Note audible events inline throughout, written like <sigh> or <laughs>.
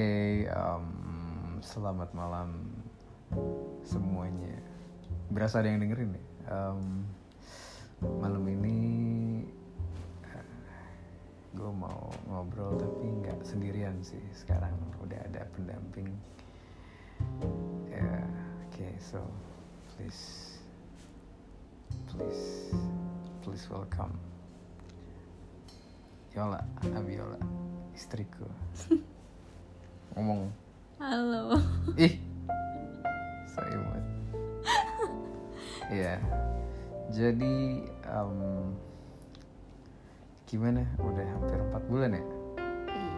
Oke, em, selamat malam semuanya. Berasa ada yang dengerin nih. Em, malam ini gue mau ngobrol tapi nggak sendirian sih. Sekarang udah ada pendamping. Ya, oke, so please, please, please welcome Yola, Abiola, istriku. <laughs> Ngomong Halo. Ih, so imut. Iya. Jadi em, gimana? Udah hampir empat bulan ya? Iya.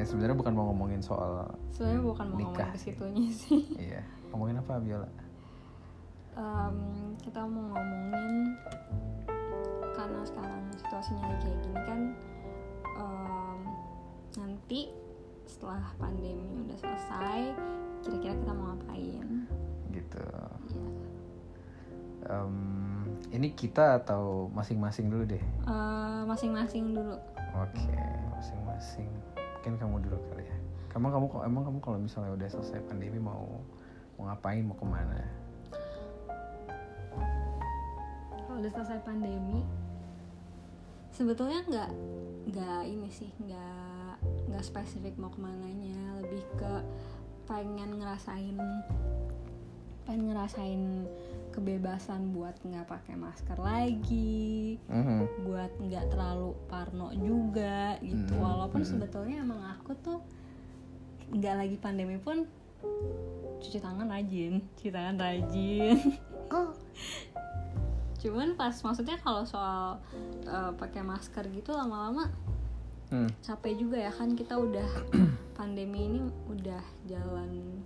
Eh sebenarnya bukan mau ngomongin soal Sebenarnya bukan mau Nikah. ngomongin ke situnya sih. iya. Ngomongin apa Biola? Em, kita mau ngomongin karena sekarang situasinya lagi kayak gini kan nanti setelah pandemi udah selesai kira-kira kita mau ngapain Gitu. ya Em, ini kita atau masing-masing dulu deh? Eh, masing-masing dulu Oke, masing-masing. Mungkin kamu dulu kali ya. Kamu kamu emang kamu kalau misalnya udah selesai pandemi mau mau ngapain? Mau ke mana? kalau udah selesai pandemi sebetulnya nggak nggak ini sih nggak nggak spesifik mau ke mananya lebih ke pengen ngerasain pengen ngerasain kebebasan buat nggak pakai masker lagi Mhm. buat nggak terlalu parno juga gitu Hmm, walaupun hmm. sebetulnya emang aku tuh nggak lagi pandemi pun cuci tangan rajin cuci tangan rajin cuman pas maksudnya kalau soal uh, pakai masker gitu lama-lama Hmm. capek juga ya kan kita udah <clears throat> pandemi ini udah jalan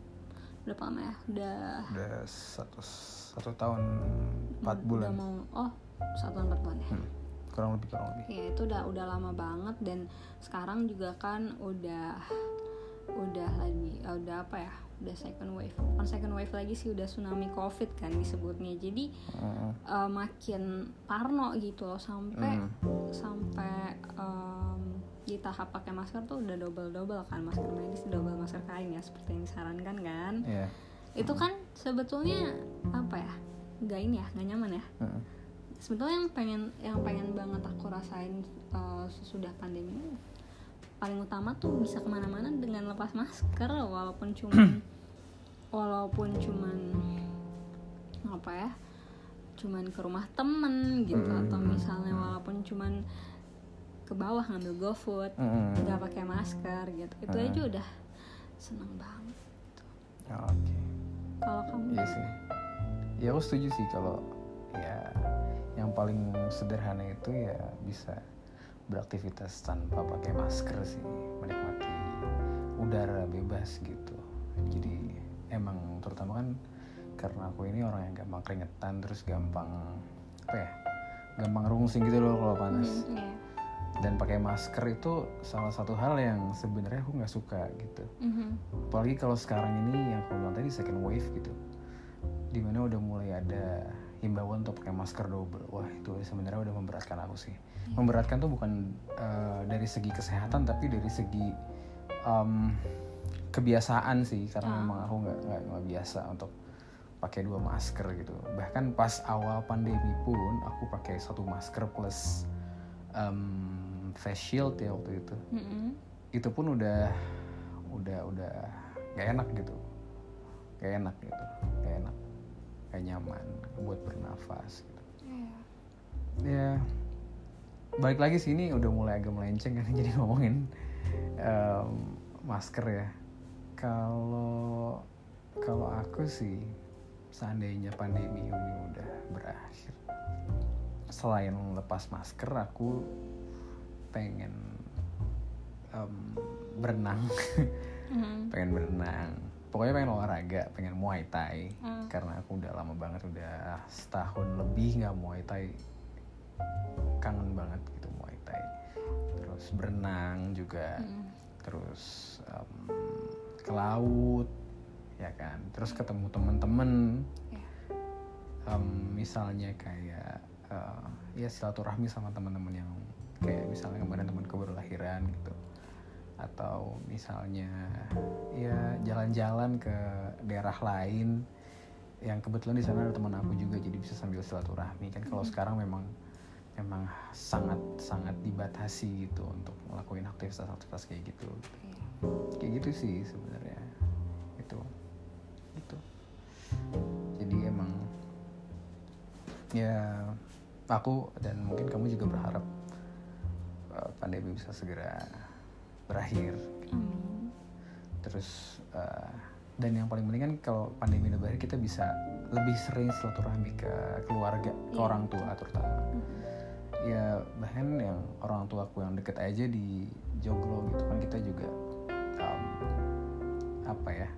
berapa lama ya? Udah udah satu satu tahun empat udah bulan. mau oh satu tahun empat bulan ya? Hmm, kurang lebih kurang lebih. Ya itu udah udah lama banget dan sekarang juga kan udah udah lagi eh, udah apa ya? Udah second wave. Bukan second wave lagi sih udah tsunami covid kan disebutnya. Jadi eh, makin parno gitu loh sampai hmm, sampai em, di tahap pakai masker tuh udah double double kan masker medis double masker kain ya seperti yang disarankan kan. Iya. Itu kan sebetulnya apa ya nggak ini ya nggak nyaman ya. Hmm, sebetulnya yang pengen yang pengen banget aku rasain uh, sesudah pandemi ini paling utama tuh bisa ke mana-mana dengan lepas masker walaupun cuman <clears throat> walaupun cuman apa ya cuman ke rumah temen gitu atau misalnya ke bawah ngambil GoFood hmm, nggak pakai masker gitu. Itu aja udah seneng banget. Oke. Kalau kamu? Iya sih. Ya aku setuju sih kalau ya yang paling sederhana itu ya bisa beraktivitas tanpa pakai masker sih menikmati udara bebas gitu. Jadi emang terutama kan karena aku ini orang yang gampang keringetan terus gampang apa ya gampang rungsing gitu loh kalau panas. Hmm, iya. Dan pakai masker itu salah satu hal yang sebenarnya aku nggak suka gitu. Mhm. apalagi kalau sekarang ini yang aku bilang tadi second wave gitu. Di mana udah mulai ada himbauan untuk pakai masker double. Wah itu sebenarnya udah memberatkan aku sih. Memberatkan tuh bukan eh, dari segi kesehatan tapi dari segi em, kebiasaan sih. Karena Ah. memang aku nggak nggak nggak biasa untuk pakai dua masker gitu. Bahkan pas awal pandemi pun aku pakai satu masker plus em, face shield ya waktu itu. Mhm. itu pun udah udah udah gak enak gitu. Gak enak gitu. Gak enak. Gak nyaman buat bernafas gitu. Iya. ya balik lagi sini udah mulai agak melenceng kan <laughs> jadi ngomongin em, masker ya. Kalau kalau aku sih seandainya pandemi ini udah berakhir selain lepas masker aku pengen em, berenang Mhm. <laughs> pengen berenang pokoknya pengen olahraga pengen muay thai Hmm. karena aku udah lama banget udah setahun lebih nggak muay thai kangen banget gitu muay thai terus berenang juga Mhm. terus em, ke laut ya kan terus ketemu temen-temen. Em, misalnya kayak eh, ya silaturahmi sama teman-teman yang kayak misalnya kemarin temanku baru lahiran gitu. Atau misalnya ya jalan-jalan ke daerah lain. Yang kebetulan di sana ada teman aku juga jadi bisa sambil silaturahmi. Kan kalau sekarang memang memang sangat sangat dibatasi gitu untuk ngelakuin aktivitas-aktivitas kayak gitu. Iya. kayak gitu sih sebenarnya. Itu. Gitu. Jadi emang ya aku dan mungkin kamu juga berharap uh, pandemi bisa segera berakhir Amin. terus uh, dan yang paling penting kan kalau pandemi udah berakhir kita bisa lebih sering silaturahmi ke keluarga ke Iya. orang tua terutama ya bahkan yang orang tuaku yang deket aja di Joglo gitu kan kita juga um, apa ya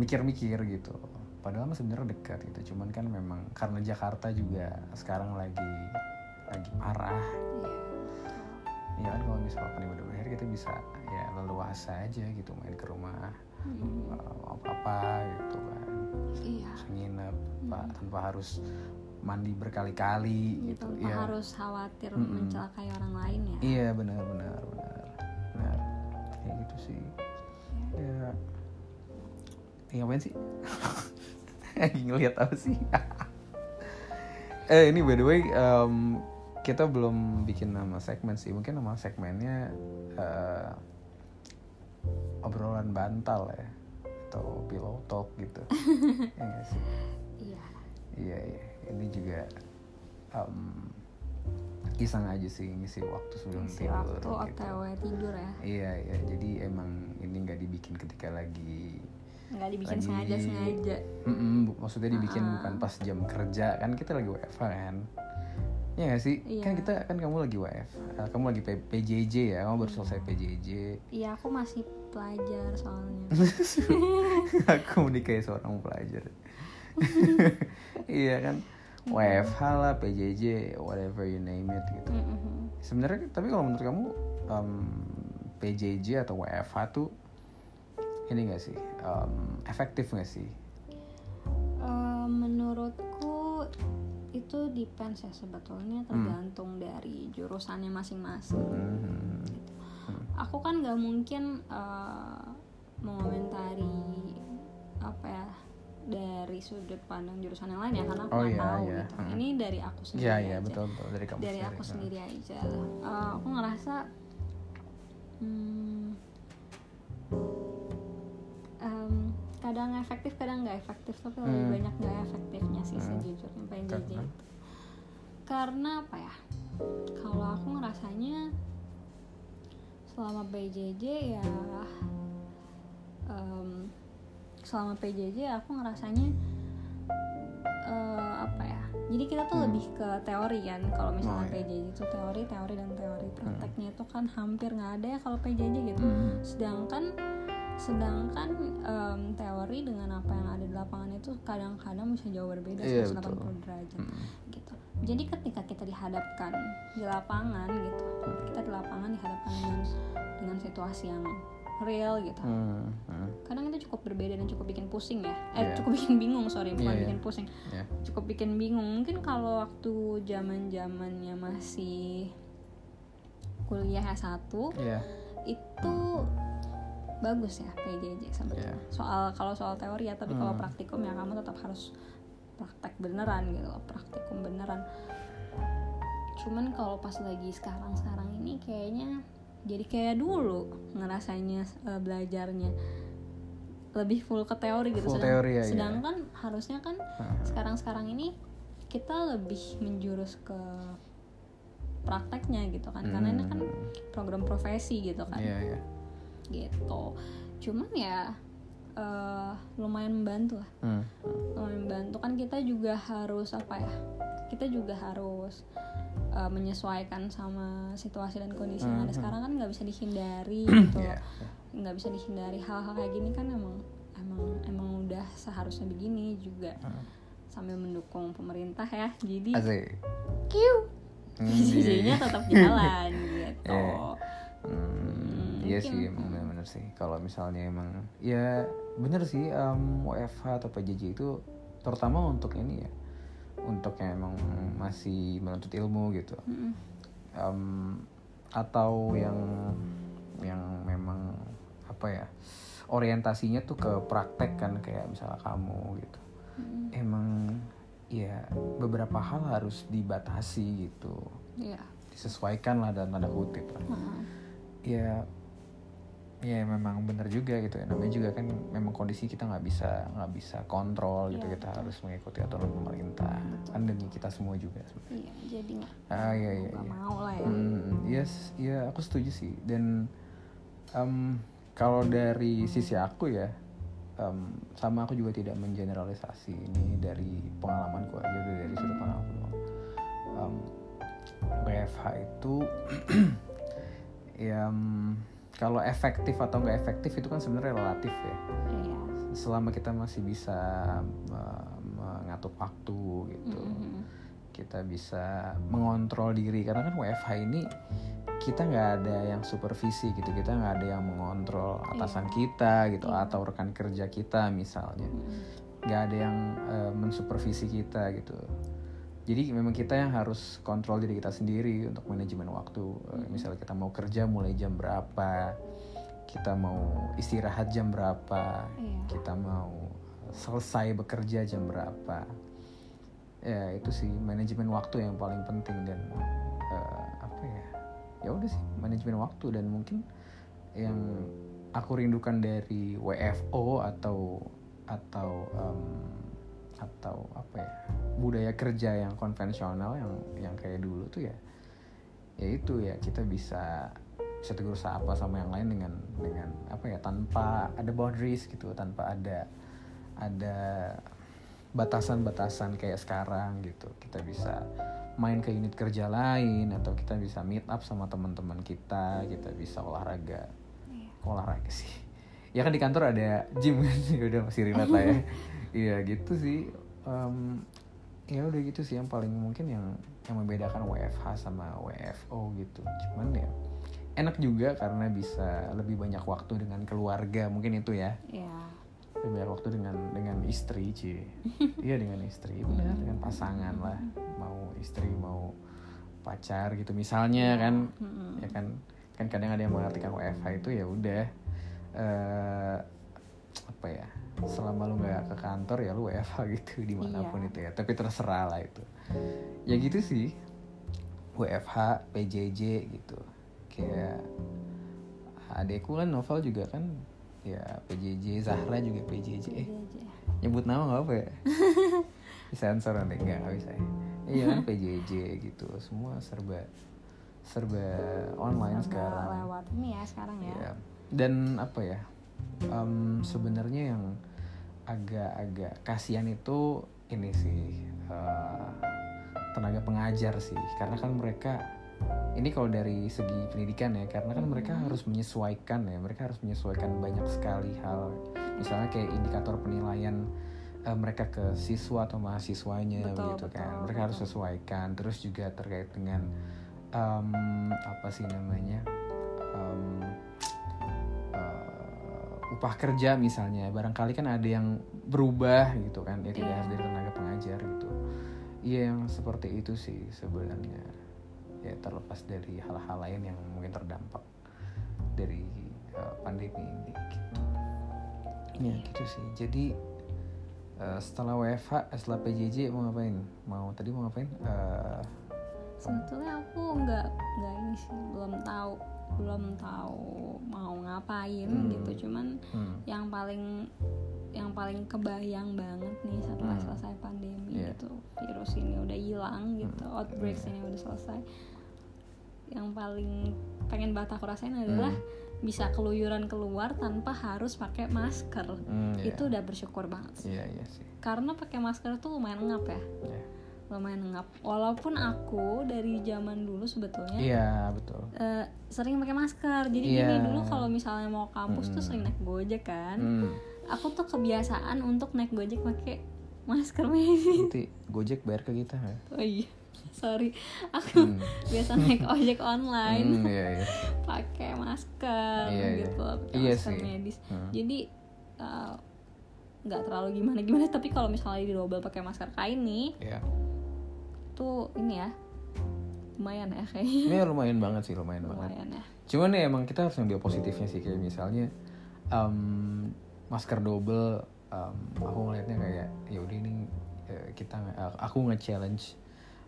mikir-mikir gitu padahal mah sebenarnya dekat gitu. Cuman kan memang karena Jakarta juga sekarang lagi lagi parah Iya. ya kan kalau udah berakhir kita bisa ya leluasa aja gitu main ke rumah Mm. apa apa gitu kan. Iya. Terus nginep Pak, tanpa harus mandi berkali-kali gitu. Tanpa ya harus khawatir Mm-mm. mencelakai orang lain ya. iya benar benar benar. Benar. Kayak gitu sih. Ya. Ya ngapain sih lagi ngeliat apa sih eh ini by the way em, kita belum bikin nama segmen sih mungkin nama segmennya eh, obrolan bantal ya atau pillow talk gitu <laughs> ya nggak sih Iya. Iya, iya. Ini juga em, iseng aja sih ngisi waktu sebelum Isi tidur. waktu gitu. OTW tidur ya. Iya, iya. Jadi emang ini nggak dibikin ketika lagi. Nggak dibikin Lagi- sengaja sengaja. Mm-mm, bu- maksudnya dibikin Ah. bukan pas jam kerja kan kita lagi WFH kan. Iya gak sih? Iya. Kan kita kan kamu lagi WF, eh, kamu lagi P- PJJ ya, kamu baru selesai PJJ. Iya aku masih pelajar soalnya. <laughs> Aku menikahi seorang pelajar. <laughs> iya kan, WFH lah, PJJ, whatever you name it gitu. Mm-mm. Sebenarnya tapi kalau menurut kamu em, PJJ atau WFH tuh ini gak sih em, efektif gak sih? Menurutku itu depends ya sebetulnya tergantung dari jurusannya masing-masing. Hmm. Aku kan nggak mungkin eh, mengomentari apa ya dari sudut pandang jurusan yang lain ya karena aku Oh, nggak iya, tahu iya. gitu. Hmm. Ini dari aku sendiri Iya iya aja. betul betul dari kamu dari sendiri. aku Hmm. sendiri aja Eh, aku ngerasa hmm, kadang efektif kadang nggak efektif tapi lebih Hmm. banyak nggak efektifnya sih Hmm. sejujurnya PJJ Karena? itu karena apa ya kalau aku ngerasanya selama PJJ ya em, selama PJJ aku ngerasanya eh, apa ya jadi kita tuh Hmm. lebih ke teori kan kalau misalnya Oh, iya. PJJ itu teori teori dan teori prakteknya itu kan hampir nggak ada ya kalau PJJ gitu Hmm. sedangkan sedangkan em, teori dengan apa yang ada di lapangan itu kadang-kadang bisa jauh berbeda Iya, 180 betul. derajat Hmm. gitu jadi ketika kita dihadapkan di lapangan gitu kita di lapangan dihadapkan dengan dengan situasi yang real gitu Hmm. Hmm. kadang itu cukup berbeda dan cukup bikin pusing ya eh Iya. cukup bikin bingung sorry bukan Iya, iya. bikin pusing Ya. cukup bikin bingung mungkin kalau waktu zaman zamannya masih kuliah S1 Iya. itu bagus ya PJJ sebetulnya Iya. soal kalau soal teori ya tapi kalau Hmm. praktikum ya kamu tetap harus praktek beneran gitu loh praktikum beneran cuman kalau pas lagi sekarang sekarang ini kayaknya jadi kayak dulu ngerasanya eh, belajarnya lebih full ke teori gitu Full Sedang- teori ya, iya. sedangkan harusnya kan Hmm. sekarang sekarang ini kita lebih menjurus ke prakteknya gitu kan karena ini kan Hmm. program profesi gitu kan Iya iya. Gitu. Cuman ya eh, lumayan membantu lah. Hmm. lumayan membantu. Kan kita juga harus apa ya? Kita juga harus eh, menyesuaikan sama situasi dan kondisi yang ada sekarang. Kan nggak bisa dihindari <clears throat> gitu. Iya. nggak bisa dihindari hal-hal kayak gini. Kan emang emang emang udah seharusnya begini juga. Hmm. sambil mendukung pemerintah ya. Jadi kiu. Hmm, PJJ-nya iya. tetap jalan <laughs> gitu. Iya. Hmm, iya sih emang bener-bener sih. Kalau misalnya emang ya bener sih em, WFH atau PJJ itu terutama untuk ini ya untuk yang emang masih menuntut ilmu gitu. Em, atau yang yang memang apa ya orientasinya tuh ke praktek kan kayak misalnya kamu gitu. Emang ya beberapa hal harus dibatasi gitu. Iya. Disesuaikan lah dalam tanda kutip. Lah ya ya memang benar juga gitu ya. Namanya juga kan memang kondisi kita nggak bisa nggak bisa kontrol gitu. Iya, kita betul. harus mengikuti aturan pemerintah Betul. kan demi kita semua juga. Iya jadi nggak ah iya iya iya. mau lah ya. Hmm, yes ya aku setuju sih. Dan em, kalau dari sisi aku ya em, sama aku juga tidak mengeneralisasi ini dari pengalamanku aja dari sudut pandang aku. Em, WFH itu <clears throat> ya kalau efektif atau nggak efektif itu kan sebenarnya relatif ya. Iya. Selama kita masih bisa me- mengatur waktu gitu. Mm-mm. kita bisa mengontrol diri. Karena kan WFH ini kita nggak ada yang supervisi gitu. Kita nggak ada yang mengontrol atasan kita gitu Iya. atau rekan kerja kita misalnya. Mm-mm. nggak ada yang eh, mensupervisi kita gitu jadi memang kita yang harus kontrol diri kita sendiri untuk manajemen waktu. Eh, misalnya kita mau kerja mulai jam berapa kita mau istirahat jam berapa iya. kita mau selesai bekerja jam berapa. Ya itu sih manajemen waktu yang paling penting dan eh, apa ya ya udah sih manajemen waktu. Dan mungkin yang aku rindukan dari WFO atau atau em, atau apa ya budaya kerja yang konvensional yang yang kayak dulu tuh ya ya itu ya kita bisa bisa tegur sapa sama yang lain dengan dengan apa ya tanpa ada boundaries gitu tanpa ada ada batasan-batasan kayak sekarang gitu. Kita bisa main ke unit kerja lain atau kita bisa meet up sama teman-teman kita kita bisa olahraga. Iya. olahraga sih ya kan di kantor ada gym kan? <laughs> Ya udah masih relate lah <laughs> ya iya gitu sih. Em, ya udah gitu sih. Yang paling mungkin yang yang membedakan WFH sama WFO gitu. Cuman ya enak juga karena bisa lebih banyak waktu dengan keluarga. Mungkin itu ya. Iya. Lebih banyak waktu dengan dengan istri cie <laughs> iya dengan istri. Benar dengan pasangan lah. Mau istri mau pacar gitu. Misalnya kan. Ya kan. Kan kadang ada yang mengartikan WFH itu ya udah eh apa ya selama lu nggak ke kantor ya lu WFH <laughs> gitu di mana pun Iya. itu ya. Tapi terserah lah itu. Ya gitu sih. WFH PJJ gitu. Kayak adekku kan novel juga kan. Ya PJJ Zahra juga PJJ eh nyebut nama nggak apa ya? <laughs> Disensor nanti. Nggak nggak bisa ya. Iya kan PJJ gitu. Semua serba serba online Serba sekarang. lewat ini ya sekarang ya. Iya. Dan apa ya em, sebenarnya yang agak-agak kasihan itu ini sih eh, tenaga pengajar sih. Karena kan mereka ini kalau dari segi pendidikan ya karena kan mereka harus menyesuaikan ya. Mereka harus menyesuaikan banyak sekali hal. Misalnya kayak indikator penilaian eh, mereka ke siswa atau mahasiswanya Betul, gitu kan. betul, mereka harus betul. sesuaikan. Terus juga terkait dengan em, apa sih namanya eh, upah kerja misalnya barangkali kan ada yang berubah gitu kan ya tidak Iya. harus dari tenaga pengajar gitu. Iya yang seperti itu sih sebenarnya. Ya terlepas dari hal-hal lain yang mungkin terdampak dari eh, pandemi ini gitu. Ya gitu sih. Jadi eh, setelah WFH setelah PJJ mau ngapain? Mau tadi mau ngapain? Eh, sebetulnya aku nggak nggak ini sih belum tahu belum tahu mau ngapain Hmm. gitu cuman hmm, yang paling yang paling kebayang banget nih setelah Hmm. selesai pandemi Iya. gitu virus ini udah hilang gitu Hmm. outbreak Iya. ini udah selesai yang paling pengen banget aku rasain adalah Hmm. bisa keluyuran keluar tanpa harus pakai masker hmm, iya. itu udah bersyukur banget sih iya iya sih karena pakai masker tuh lumayan ngap ya Iya. Lumayan ngap walaupun aku dari zaman dulu sebetulnya iya betul eh, sering pakai masker jadi Iya. gini dulu kalau misalnya mau kampus tuh Mm-mm. sering naik gojek kan Hmm, aku tuh kebiasaan untuk naik gojek pakai masker medis nanti Gojek bayar ke kita nggak? oh iya sorry aku Hmm. biasa naik ojek online Hmm, iya iya. <laughs> pakai masker Iya, iya. gitu pakai Iya masker sih. medis Hmm. jadi eh, nggak terlalu gimana gimana tapi kalau misalnya di double pakai masker kain nih Iya. Tuh ini ya lumayan ya kayaknya Ini lumayan banget sih, lumayan banget. lumayan ya Cuman ya emang kita harus ngambil positifnya sih kayak misalnya em, masker double, em, aku ngelihatnya kayak ya udah ini eh, kita nge- aku nge-challenge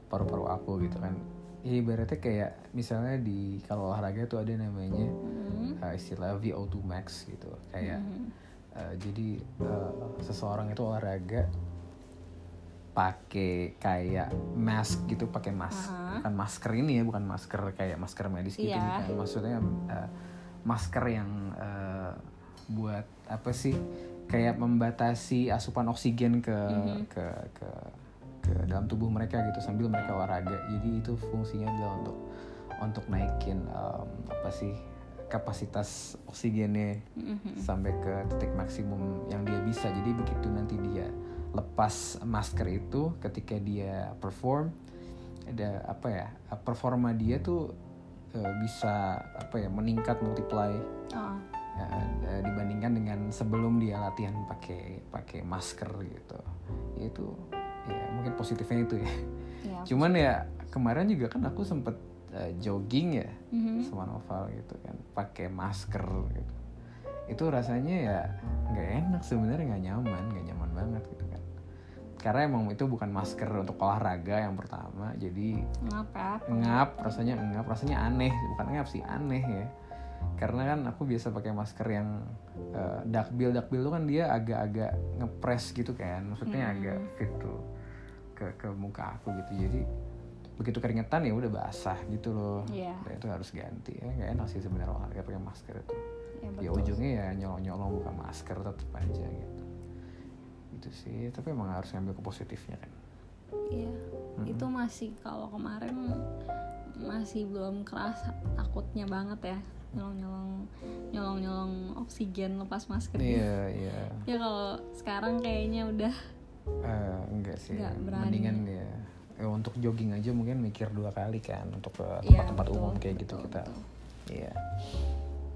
paru-paru aku gitu kan. Ya ibaratnya kayak misalnya di kalau olahraga tuh ada namanya Hmm. eh, istilah VO2 max gitu. Kayak Hmm. eh, jadi eh, seseorang itu olahraga pakai kayak mask gitu, pakai mask Aha. bukan masker ini ya, bukan masker kayak masker medis gitu, Iya. bukan. maksudnya eh, masker yang eh, buat apa sih kayak membatasi asupan oksigen ke Mhm. ke ke ke dalam tubuh mereka gitu sambil mereka olahraga. Jadi itu fungsinya adalah untuk untuk naikin em, apa sih kapasitas oksigennya Mhm. sampai ke titik maksimum yang dia bisa. Jadi begitu nanti dia lepas masker itu ketika dia perform ada apa ya performa dia tuh eh, bisa apa ya meningkat multiply Oh, ya, dibandingkan dengan sebelum dia latihan pakai pakai masker gitu. Ya itu ya mungkin positifnya itu ya. ya. <laughs> Cuman ya kemarin juga kan aku sempet eh, jogging ya Mhm. sama Noval gitu kan pakai masker gitu itu rasanya ya nggak enak sebenarnya nggak nyaman nggak nyaman banget gitu karena emang itu bukan masker untuk olahraga yang pertama jadi Ngapa? ngap rasanya ngap rasanya aneh bukan ngap sih aneh ya karena kan aku biasa pakai masker yang uh, dakbil dakbil itu kan dia agak-agak ngepres gitu kan maksudnya Hmm. agak fit tuh ke ke muka aku gitu jadi begitu keringetan ya udah basah gitu loh Iya. Dan itu harus ganti ya nggak enak sih sebenarnya olahraga pakai masker itu Ya, ya betul. ujungnya ya nyolong nyolong buka masker tetap aja gitu itu sih tapi emang harus ngambil ke positifnya kan Iya. Itu masih kalau kemarin masih belum kerasa takutnya banget ya nyolong-nyolong nyolong-nyolong oksigen lepas masker. iya iya Ya kalau sekarang kayaknya udah Eh, enggak sih Nggak berani. mendingan ya eh, untuk jogging aja mungkin mikir dua kali kan untuk ke Iya, tempat-tempat betul, umum kayak gitu betul, kita betul. iya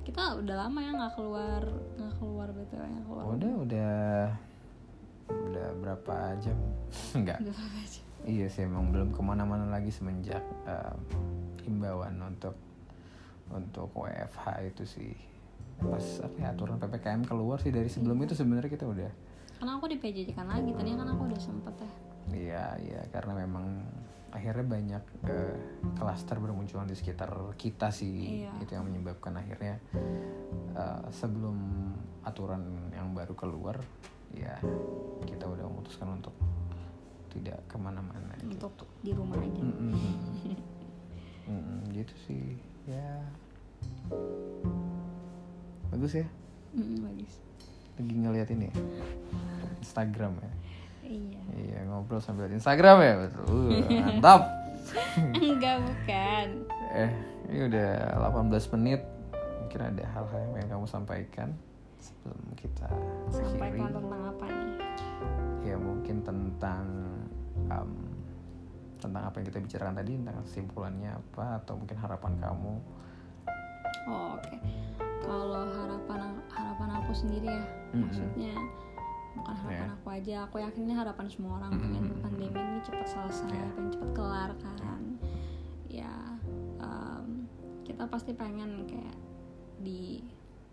kita udah lama ya nggak keluar nggak keluar btw ya keluar. udah udah udah berapa jam <laughs> enggak berapa iya sih emang belum ke mana-mana lagi semenjak eh, himbauan untuk untuk WFH itu sih pas apa ya, aturan ppkm keluar sih dari sebelum Iya. itu sebenarnya kita udah Karena aku di PJJ kan lagi tadi kan aku udah sempet ya. Iya, iya karena memang akhirnya banyak eh, klaster bermunculan di sekitar kita sih. Iya. Itu yang menyebabkan akhirnya eh, sebelum aturan yang baru keluar, ya kita udah memutuskan untuk tidak ke mana-mana. gitu. untuk di rumah aja. Mm-mm. <laughs> Mm-mm, gitu sih, ya bagus ya. Mm, bagus. Lagi ngeliat ini ya, Instagram ya. Iya. Iya ngobrol sambil liat Instagram ya betul. Uh, mantap. <laughs> Enggak bukan. Eh ini udah 18 menit. Mungkin ada hal-hal yang pengen kamu sampaikan sebelum kita akhiri. Sampaikan tentang apa nih? Ya mungkin tentang um, tentang apa yang kita bicarakan tadi tentang kesimpulannya apa atau mungkin harapan kamu. Oh, Oke. Kalau harapan harapan aku sendiri ya, Mm-mm. maksudnya bukan harapan Ya. aku aja. Aku yakin ini harapan semua orang pengen Mm-mm. pandemi ini cepat selesai, Ya. pengen cepat kelar kan. Ya, em, kita pasti pengen kayak di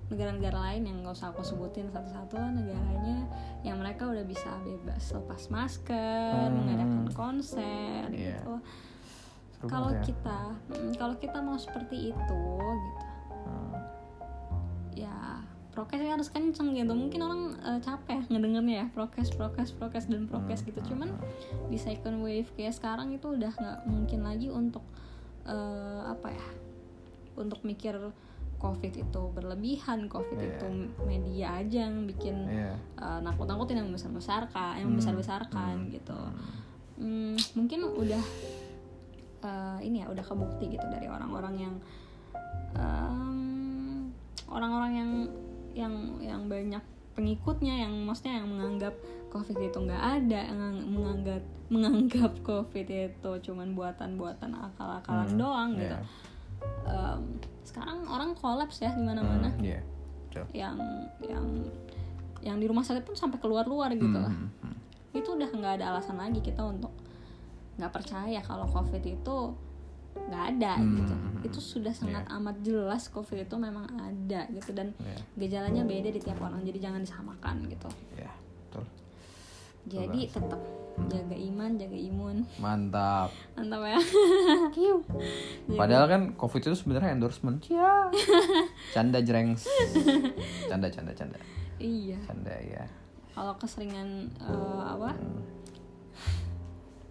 negara-negara lain yang gak usah aku sebutin satu-satu lah negaranya yang mereka udah bisa bebas lepas masker, Hmm. mengadakan konser Iya. gitu. Kalau ya. kita, kalau kita mau seperti itu gitu, Hmm. ya prokesnya harus kenceng gitu. Mungkin orang eh, capek ngedengernya ya prokes, prokes, prokes dan prokes Hmm, gitu. hmm, Cuman hmm. di second wave kayak sekarang itu udah nggak mungkin lagi untuk eh, apa ya, untuk mikir covid itu berlebihan, covid Iya. itu media aja yang bikin Iya. eh, nakut-nakutin yang besar-besarkan, yang Hmm, besar-besarkan hmm, gitu. hmm. Mungkin udah eh, ini ya udah kebukti gitu dari orang-orang yang orang-orang yang yang yang banyak pengikutnya yang maksudnya yang menganggap covid itu nggak ada yang menganggap menganggap covid itu cuman buatan-buatan akal-akalan Hmm, doang gitu. Em, sekarang orang kolaps ya di mana-mana Hmm, Iya. Betul. yang yang yang di rumah sakit pun sampai keluar-luar gitu lah Hmm, hmm, itu udah nggak ada alasan lagi kita untuk nggak percaya kalau covid itu nggak ada Hmm, gitu hmm, hmm. itu sudah sangat amat jelas covid itu memang ada gitu dan Iya. gejalanya beda di tiap orang jadi jangan disamakan gitu ya betul jadi tetap jaga iman jaga imun. Mantap. Mantap ya. Padahal kan covid itu sebenarnya endorsement. Ya canda jrengs canda canda canda. Iya. Canda ya kalau keseringan eh, apa?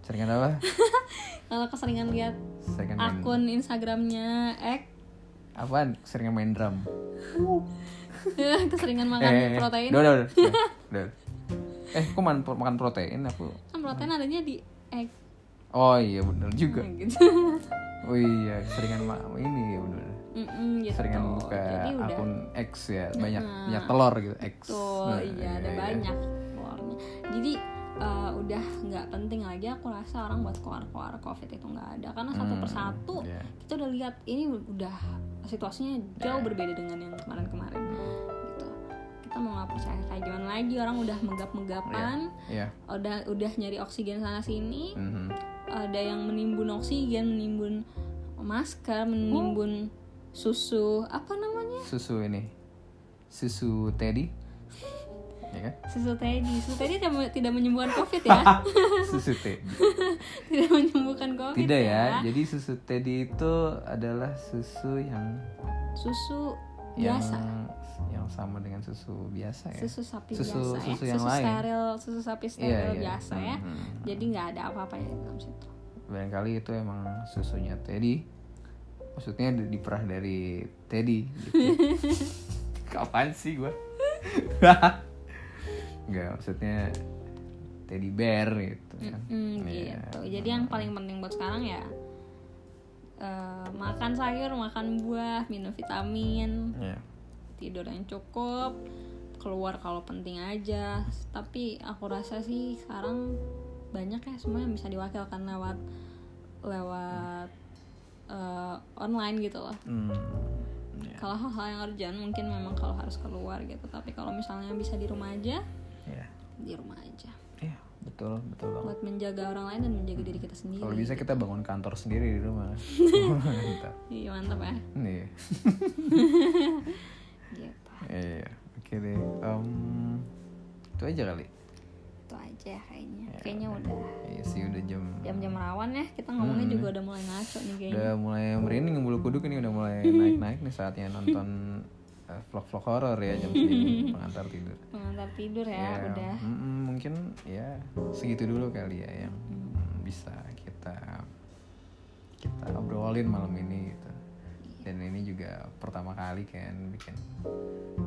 Seringan apa? <laughs> Kalau keseringan lihat seringan main akun instagramnya ek apaan? Seringan main drum. <laughs> Keseringan makan eh protein. Udah udah udah, udah. eh kok makan, makan protein aku protein adanya di egg oh iya bener juga Nah, gitu <laughs> oh iya seringan ma ini ya bener Mm-mm, gitu seringan buka jadi udah akun X ya banyak Nah. banyak telur gitu X Betul, Nah, iya ada iya. banyak keluarnya. Jadi eh, udah nggak penting lagi aku rasa orang buat keluar-keluar covid itu nggak ada karena satu Hmm, persatu iya. kita udah lihat ini udah situasinya jauh berbeda dengan yang kemarin-kemarin. Kita mau nggak percaya kayak gimana lagi? Orang udah megap-megapan, Iya. udah udah nyari oksigen sana sini, Mhm. ada yang menimbun oksigen, menimbun masker, menimbun susu apa namanya? Susu ini. Susu teddy. Ya kan? Susu teddy. Susu teddy tidak, tidak menyembuhkan covid ya? <laughs> Susu teddy. <laughs> Tidak menyembuhkan covid tidak ya? Jadi susu teddy itu adalah susu yang susu yang biasa yang sama dengan susu biasa ya susu sapi Susu- biasa susu ya yang susu lain. steril susu sapi steril Iya, iya. biasa ya Mhm. jadi nggak ada apa-apa ya dalam situ barangkali itu emang susunya teddy maksudnya di- diperah dari teddy gitu. <laughs> kapan sih gua <laughs> nggak maksudnya teddy bear gitu kan Mm, Iya. gitu jadi yang paling penting buat sekarang ya eh, makan sayur makan buah minum vitamin Iya. Tidur yang cukup keluar kalau penting aja. Tapi aku rasa sih sekarang banyak ya semua yang bisa diwakilkan lewat lewat eh, online gitu loh. Hmm, iya. kalau hal-hal yang urgent mungkin memang kalau harus keluar gitu. Tapi kalau misalnya bisa di rumah aja Iya. di rumah aja. Iya, betul betul banget. Buat menjaga orang lain dan menjaga diri kita sendiri kalau bisa kita bangun kantor sendiri di rumah. <laughs> Iya mantap ya. Nih <laughs> gitu iya oke deh Em, itu aja kali. Itu aja ya kayaknya. Ya, kayaknya udah iya sih udah jam jam-jam rawan ya. Kita ngomongnya Hmm. juga udah mulai ngaco nih kayaknya. Udah mulai merinding bulu kuduk ini udah mulai <laughs> naik naik nih saatnya nonton eh, vlog-vlog horor ya jam segini. <laughs> Pengantar tidur. Pengantar tidur ya, udah. mm-mm, mungkin ya segitu dulu kali ya yang mm, bisa kita kita obrolin malam ini gitu dan ini juga pertama kali kan bikin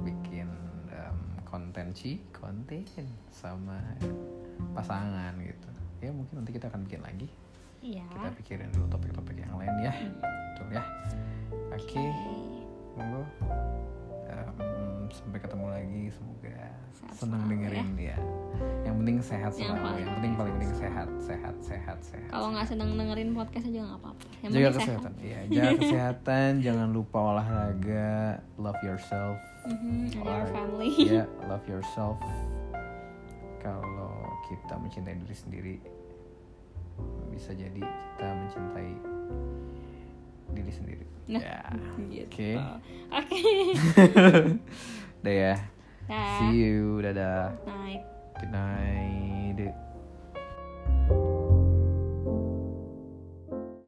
bikin em, konten sih konten sama pasangan gitu. Ya mungkin nanti kita akan bikin lagi. Iya. Kita pikirin dulu topik-topik yang lain ya. Betul ya. Oke. Em, sampai ketemu lagi. Semoga Sehat senang selalu dengerin ya. yang penting sehat Yang selalu. paling yang penting paling penting sehat sehat sehat sehat. Kalau nggak sedang dengerin podcast aja nggak apa-apa. Yang jaga kesehatan. Iya jaga <laughs> kesehatan. Jangan lupa olahraga. Love yourself. Mhm, and your family. Ya <laughs> love yourself. Kalau kita mencintai diri sendiri bisa jadi kita mencintai diri sendiri. Nah, ya gitu. oke. Oke. <laughs> Udah ya. See you dadah. Night good night